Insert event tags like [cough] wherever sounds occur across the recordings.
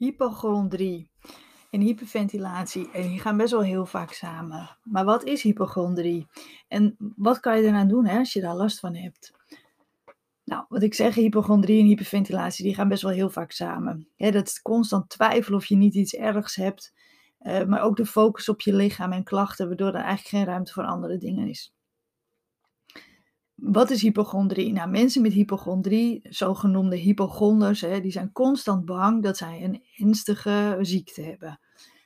Hypochondrie en hyperventilatie, en die gaan best wel heel vaak samen. Maar wat is hypochondrie? En wat kan je eraan doen hè, als je daar last van hebt? Nou, wat ik zeg, hypochondrie en hyperventilatie, die gaan best wel heel vaak samen. dat is constant twijfelen of je niet iets ergs hebt, uh, maar ook de focus op je lichaam en klachten, waardoor er eigenlijk geen ruimte voor andere dingen is. Wat is hypochondrie? Nou, mensen met hypochondrie, zogenoemde hypochonders, hè, die zijn constant bang dat zij een ernstige ziekte hebben.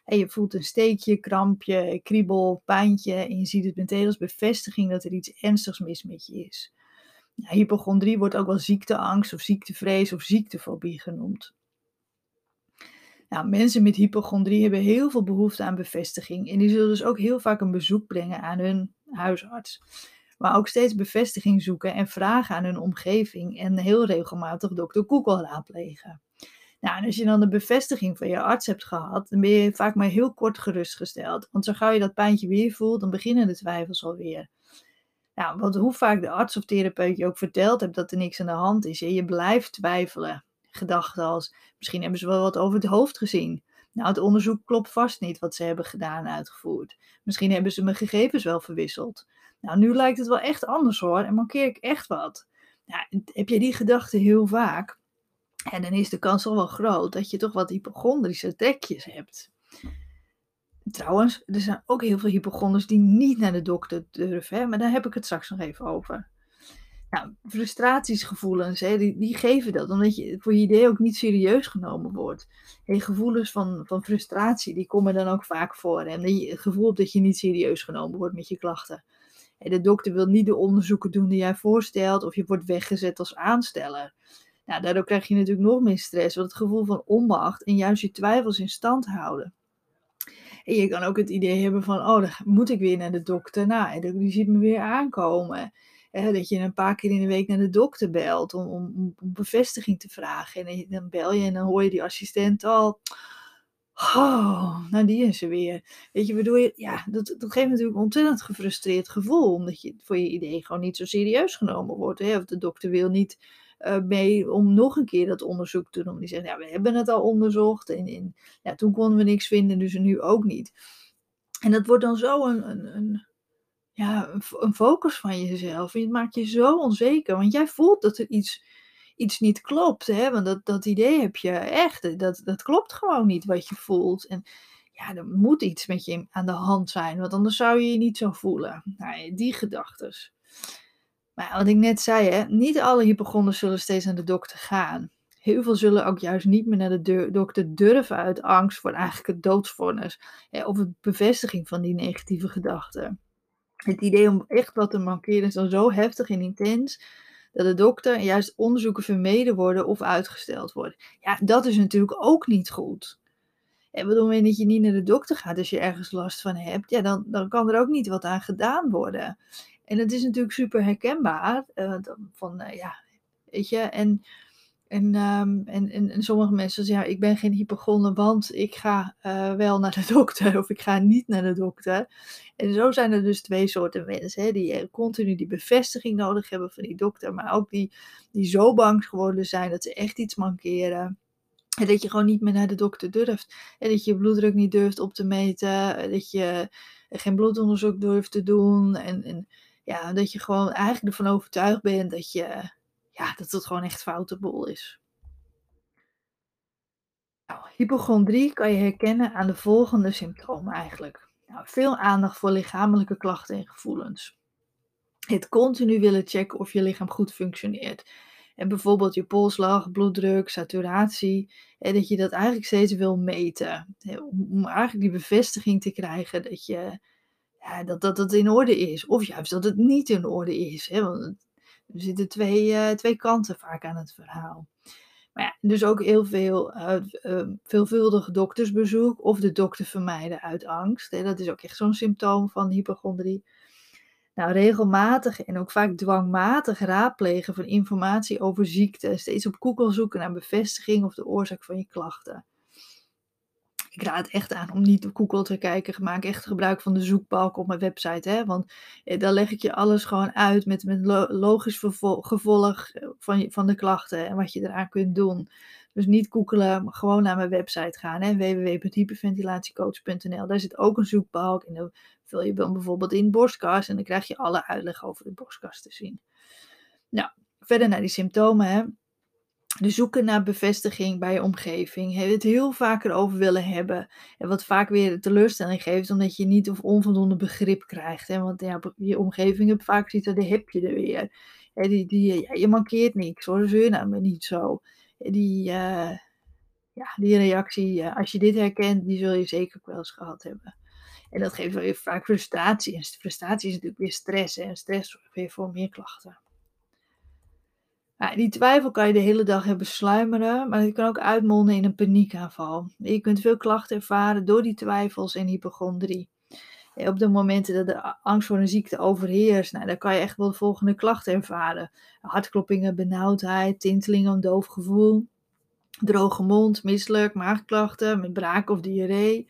En je voelt een steekje, krampje, kriebel, pijntje en je ziet het meteen als bevestiging dat er iets ernstigs mis met je is. Nou, hypochondrie wordt ook wel ziekteangst of ziektevrees of ziektefobie genoemd. Nou, mensen met hypochondrie hebben heel veel behoefte aan bevestiging en die zullen dus ook heel vaak een bezoek brengen aan hun huisarts maar ook steeds bevestiging zoeken en vragen aan hun omgeving en heel regelmatig dokter Google raadplegen. Nou, en als je dan de bevestiging van je arts hebt gehad, dan ben je vaak maar heel kort gerustgesteld. Want zo gauw je dat pijntje weer voelt, dan beginnen de twijfels alweer. Nou, want hoe vaak de arts of therapeut je ook verteld hebt dat er niks aan de hand is, je blijft twijfelen. Gedachten als, misschien hebben ze wel wat over het hoofd gezien. Nou, het onderzoek klopt vast niet wat ze hebben gedaan en uitgevoerd. Misschien hebben ze mijn gegevens wel verwisseld. Nou, nu lijkt het wel echt anders hoor en mankeer ik echt wat. Nou, heb je die gedachte heel vaak, en dan is de kans al wel groot dat je toch wat hypochondrische trekjes hebt. Trouwens, er zijn ook heel veel hypochonders die niet naar de dokter durven, hè? maar daar heb ik het straks nog even over. Nou, frustratiesgevoelens, hè, die, die geven dat, omdat je voor je idee ook niet serieus genomen wordt. En gevoelens van, van frustratie, die komen dan ook vaak voor. En het gevoel dat je niet serieus genomen wordt met je klachten. En de dokter wil niet de onderzoeken doen die jij voorstelt, of je wordt weggezet als aansteller. Nou, daardoor krijg je natuurlijk nog meer stress, want het gevoel van onmacht en juist je twijfels in stand houden. En je kan ook het idee hebben van, oh, dan moet ik weer naar de dokter. Nou, die ziet me weer aankomen. Dat je een paar keer in de week naar de dokter belt om, om, om bevestiging te vragen. En dan bel je en dan hoor je die assistent al. Oh, nou die is er weer. Weet je, waardoor je, ja, dat, dat geeft natuurlijk een ontzettend gefrustreerd gevoel. Omdat je voor je idee gewoon niet zo serieus genomen wordt. Hè? Of de dokter wil niet uh, mee om nog een keer dat onderzoek te doen. Die zegt, ja, we hebben het al onderzocht. En, en ja, toen konden we niks vinden, dus nu ook niet. En dat wordt dan zo een, een, een ja, een focus van jezelf. En het maakt je zo onzeker. Want jij voelt dat er iets iets niet klopt. Hè? Want dat, dat idee heb je echt. Dat, dat klopt gewoon niet wat je voelt. En ja, er moet iets met je aan de hand zijn. Want anders zou je je niet zo voelen. Nou, die gedachten. Maar wat ik net zei, hè, niet alle hypochonders zullen steeds naar de dokter gaan. Heel veel zullen ook juist niet meer naar de dokter durven uit angst voor eigenlijk het doodsvonnis. Of het bevestiging van die negatieve gedachten. Het idee om echt wat te mankeren is dan zo heftig en intens dat de dokter juist onderzoeken vermeden worden of uitgesteld worden. Ja, dat is natuurlijk ook niet goed. En bedoel, wanneer dat je niet naar de dokter gaat als je ergens last van hebt, ja, dan, dan kan er ook niet wat aan gedaan worden. En het is natuurlijk super herkenbaar. Uh, van, uh, ja, weet je, en en, um, en, en, en, sommige mensen zeggen, ja, ik ben geen hypochonder, want ik ga uh, wel naar de [laughs] dokter of ik ga niet naar de dokter. En zo zijn er dus twee soorten mensen, hè, die eh, continu die bevestiging nodig hebben van die dokter, maar ook die, die zo bang geworden zijn dat ze echt iets mankeren. En dat je gewoon niet meer naar de dokter durft. En dat je je bloeddruk niet durft op te meten. Dat je geen bloedonderzoek durft te doen. En, en ja, dat je gewoon eigenlijk ervan overtuigd bent dat je ja, dat het gewoon echt foute boel is. Nou, hypochondrie kan je herkennen aan de volgende symptomen eigenlijk. Nou, veel aandacht voor lichamelijke klachten en gevoelens. Het continu willen checken of je lichaam goed functioneert. En bijvoorbeeld je polsslag, bloeddruk, saturatie. En dat je dat eigenlijk steeds wil meten. Om eigenlijk die bevestiging te krijgen dat, je, ja, dat, dat het in orde is. Of juist dat het niet in orde is. Hè? Want er zitten twee, uh, twee kanten vaak aan het verhaal. Maar ja, dus ook heel veel uh, uh, veelvuldig doktersbezoek of de dokter vermijden uit angst. Hè. Dat is ook echt zo'n symptoom van hypochondrie. Nou, regelmatig en ook vaak dwangmatig raadplegen van informatie over ziekte. Steeds op Google zoeken naar bevestiging of de oorzaak van je klachten ik raad echt aan om niet op Google te kijken. Maak echt gebruik van de zoekbalk op mijn website. Hè? Want eh, dan leg ik je alles gewoon uit met, logisch gevolg eh, van, van de klachten en wat je eraan kunt doen. Dus niet googelen, maar gewoon naar mijn website gaan. www.hyperventilatiecoach.nl Daar zit ook een zoekbalk. En dan vul je dan bijvoorbeeld in borstkas. En dan krijg je alle uitleg over de borstkas te zien. Nou, verder naar die symptomen. Hè. De zoeken naar bevestiging bij je omgeving. Het heel vaker over willen hebben. En wat vaak weer teleurstelling geeft, omdat je niet of onvoldoende begrip krijgt. Hè? Want ja, je omgeving hebt vaak ziet dat de heb je er weer. Hè, die, die, ja, je mankeert niks hoor, zeur nou maar niet zo. Die, uh, ja, die reactie, uh, als je dit herkent, die zul je zeker wel eens gehad hebben. En dat geeft weer vaak frustratie. En frustratie is natuurlijk weer stress. En stress zorgt weer voor meer klachten. Die twijfel kan je de hele dag hebben sluimeren, maar het kan ook uitmonden in een paniekaanval. Je kunt veel klachten ervaren door die twijfels en hypochondrie. Op de momenten dat de angst voor een ziekte overheerst, nou, dan kan je echt wel de volgende klachten ervaren. Hartkloppingen, benauwdheid, tintelingen, een doof gevoel, droge mond, misselijk, maagklachten met braak of diarree,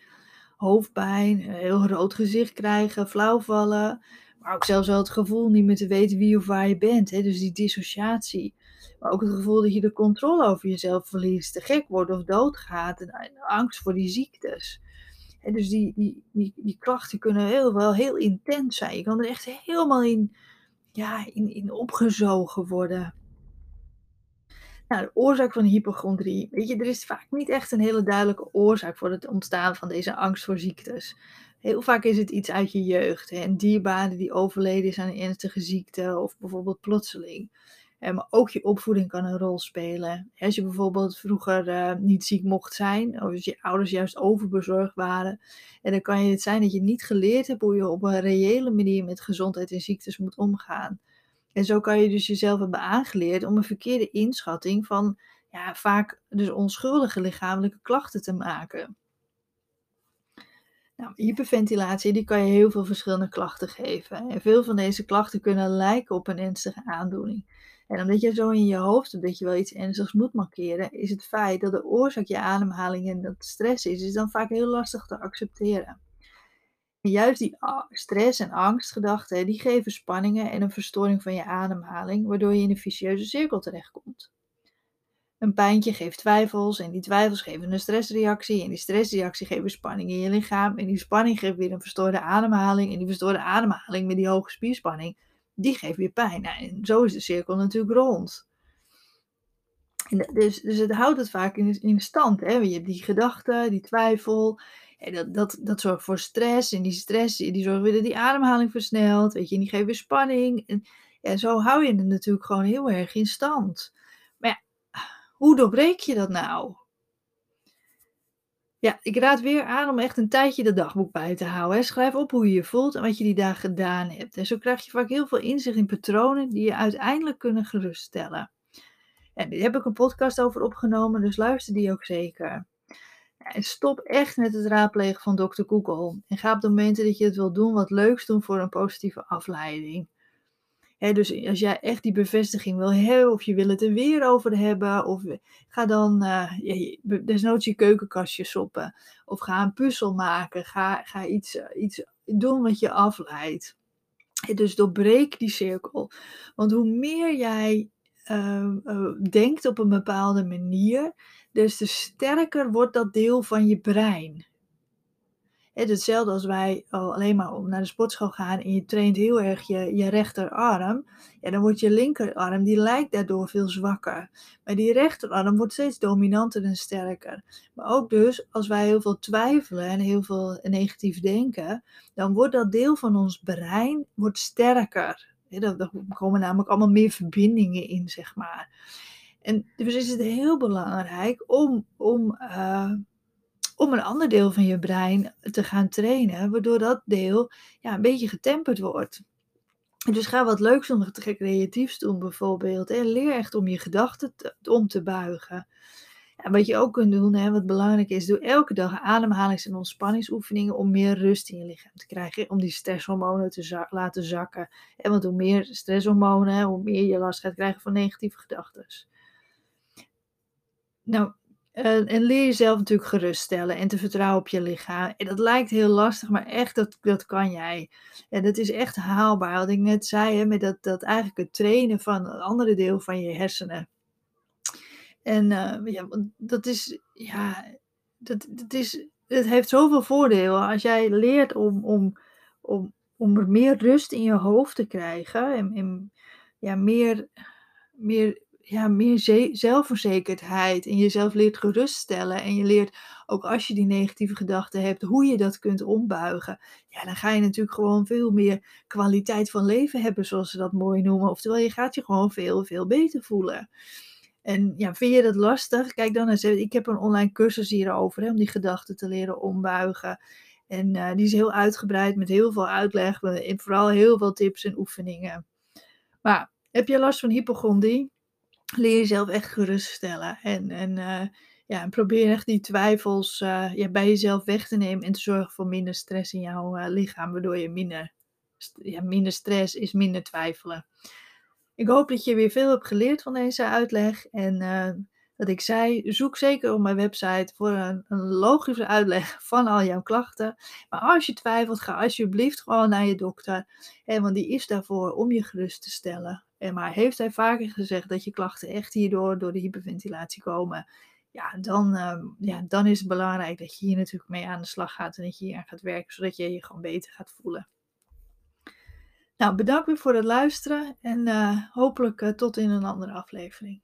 hoofdpijn, heel rood gezicht krijgen, flauwvallen, maar ook zelfs wel het gevoel niet meer te weten wie of waar je bent. Hè? Dus die dissociatie. Maar ook het gevoel dat je de controle over jezelf verliest, te gek wordt of doodgaat. En angst voor die ziektes. En dus die, die, die, die klachten kunnen heel, wel heel intens zijn. Je kan er echt helemaal in, ja, in, in opgezogen worden. Nou, de oorzaak van hypochondrie. Weet je, er is vaak niet echt een hele duidelijke oorzaak voor het ontstaan van deze angst voor ziektes. Heel vaak is het iets uit je jeugd. Hè? Die overleden is aan een ernstige ziekte of bijvoorbeeld plotseling. maar ook je opvoeding kan een rol spelen. Als je bijvoorbeeld vroeger uh, niet ziek mocht zijn, of als je ouders juist overbezorgd waren, en dan kan het zijn dat je niet geleerd hebt hoe je op een reële manier met gezondheid en ziektes moet omgaan. En zo kan je dus jezelf hebben aangeleerd om een verkeerde inschatting van ja, vaak dus onschuldige lichamelijke klachten te maken. Nou, hyperventilatie die kan je heel veel verschillende klachten geven. En veel van deze klachten kunnen lijken op een ernstige aandoening. En omdat je zo in je hoofd hebt dat je wel iets ernstigs moet markeren, is het feit dat de oorzaak je ademhaling en dat stress is, is dan vaak heel lastig te accepteren. Juist die stress- en angstgedachten, die geven spanningen en een verstoring van je ademhaling, waardoor je in een vicieuze cirkel terechtkomt. Een pijntje geeft twijfels en die twijfels geven een stressreactie en die stressreactie geeft spanning in je lichaam en die spanning geeft weer een verstoorde ademhaling en die verstoorde ademhaling met die hoge spierspanning, die geeft weer pijn. Nou, en zo is de cirkel natuurlijk rond. En dus, dus het houdt het vaak in, in stand. Hè? Je hebt die gedachte, die twijfel, en dat, dat, dat zorgt voor stress en die stress die zorgt weer dat die ademhaling versnelt, weet je, en die geeft weer spanning. En ja, zo hou je het natuurlijk gewoon heel erg in stand. Hoe doorbreek je dat nou? Ja, ik raad weer aan om echt een tijdje de dagboek bij te houden. Hè. Schrijf op hoe je je voelt en wat je die dag gedaan hebt. En zo krijg je vaak heel veel inzicht in patronen die je uiteindelijk kunnen geruststellen. En daar heb ik een podcast over opgenomen, dus luister die ook zeker. En stop echt met het raadplegen van Dr. Google. En ga op de momenten dat je het wil doen, wat leuks doen voor een positieve afleiding dus als jij echt die bevestiging wil hebben, of je wil het er weer over hebben, of ga dan uh, desnoods je keukenkastje soppen. Of ga een puzzel maken. Ga, ga iets, eh, iets doen wat je afleidt. dus doorbreek die cirkel. Want hoe meer jij uh, denkt op een bepaalde manier, des te sterker wordt dat deel van je brein. Hetzelfde als wij alleen maar naar de sportschool gaan en je traint heel erg je, je rechterarm. Ja, dan wordt je linkerarm, die lijkt daardoor veel zwakker. Maar die rechterarm wordt steeds dominanter en sterker. Maar ook dus, als wij heel veel twijfelen en heel veel negatief denken, dan wordt dat deel van ons brein wordt sterker. Er komen namelijk allemaal meer verbindingen in, zeg maar. En dus is het heel belangrijk om, om uh, om een ander deel van je brein te gaan trainen, waardoor dat deel ja, een beetje getemperd wordt. Dus ga wat leuks doen, creatiefs doen bijvoorbeeld. En leer echt om je gedachten om te buigen. En wat je ook kunt doen, hè, wat belangrijk is, doe elke dag ademhalings- en ontspanningsoefeningen om meer rust in je lichaam te krijgen. Om die stresshormonen te laten zakken. En want hoe meer stresshormonen, hoe meer je last gaat krijgen van negatieve gedachten. Nou, uh, en leer jezelf natuurlijk geruststellen en te vertrouwen op je lichaam. En dat lijkt heel lastig, maar echt, dat, dat kan jij. En dat is echt haalbaar. Wat ik net zei, hè, met dat, dat eigenlijk het trainen van een andere deel van je hersenen. En uh, ja, dat is, ja, dat, dat is, het heeft zoveel voordelen. Als jij leert om, om, om, om meer rust in je hoofd te krijgen en, en ja, meer, meer ja, meer zelfverzekerdheid en jezelf leert geruststellen. En je leert ook als je die negatieve gedachten hebt, hoe je dat kunt ombuigen. Ja, dan ga je natuurlijk gewoon veel meer kwaliteit van leven hebben, zoals ze dat mooi noemen. Oftewel, je gaat je gewoon veel, veel beter voelen. En ja, vind je dat lastig? Kijk dan eens. Ik heb een online cursus hierover, hè, om die gedachten te leren ombuigen. En uh, die is heel uitgebreid met heel veel uitleg. En vooral heel veel tips en oefeningen. Maar heb je last van hypochondrie? leer jezelf echt geruststellen. En, en, ja, en probeer echt die twijfels bij jezelf weg te nemen en te zorgen voor minder stress in jouw lichaam, waardoor je minder, ja, minder stress is, minder twijfelen. Ik hoop dat je weer veel hebt geleerd van deze uitleg. En dat ik zei, zoek zeker op mijn website voor een, een, logische uitleg [laughs] van al jouw klachten. Maar als je twijfelt, ga alsjeblieft gewoon naar je dokter. En, want die is daarvoor om je gerust te stellen. En maar heeft hij vaker gezegd dat je klachten echt hierdoor door de hyperventilatie komen? Ja dan, uh, ja, dan is het belangrijk dat je hier natuurlijk mee aan de slag gaat en dat je hier aan gaat werken, zodat je je gewoon beter gaat voelen. Nou, bedankt weer voor het luisteren en uh, hopelijk uh, tot in een andere aflevering.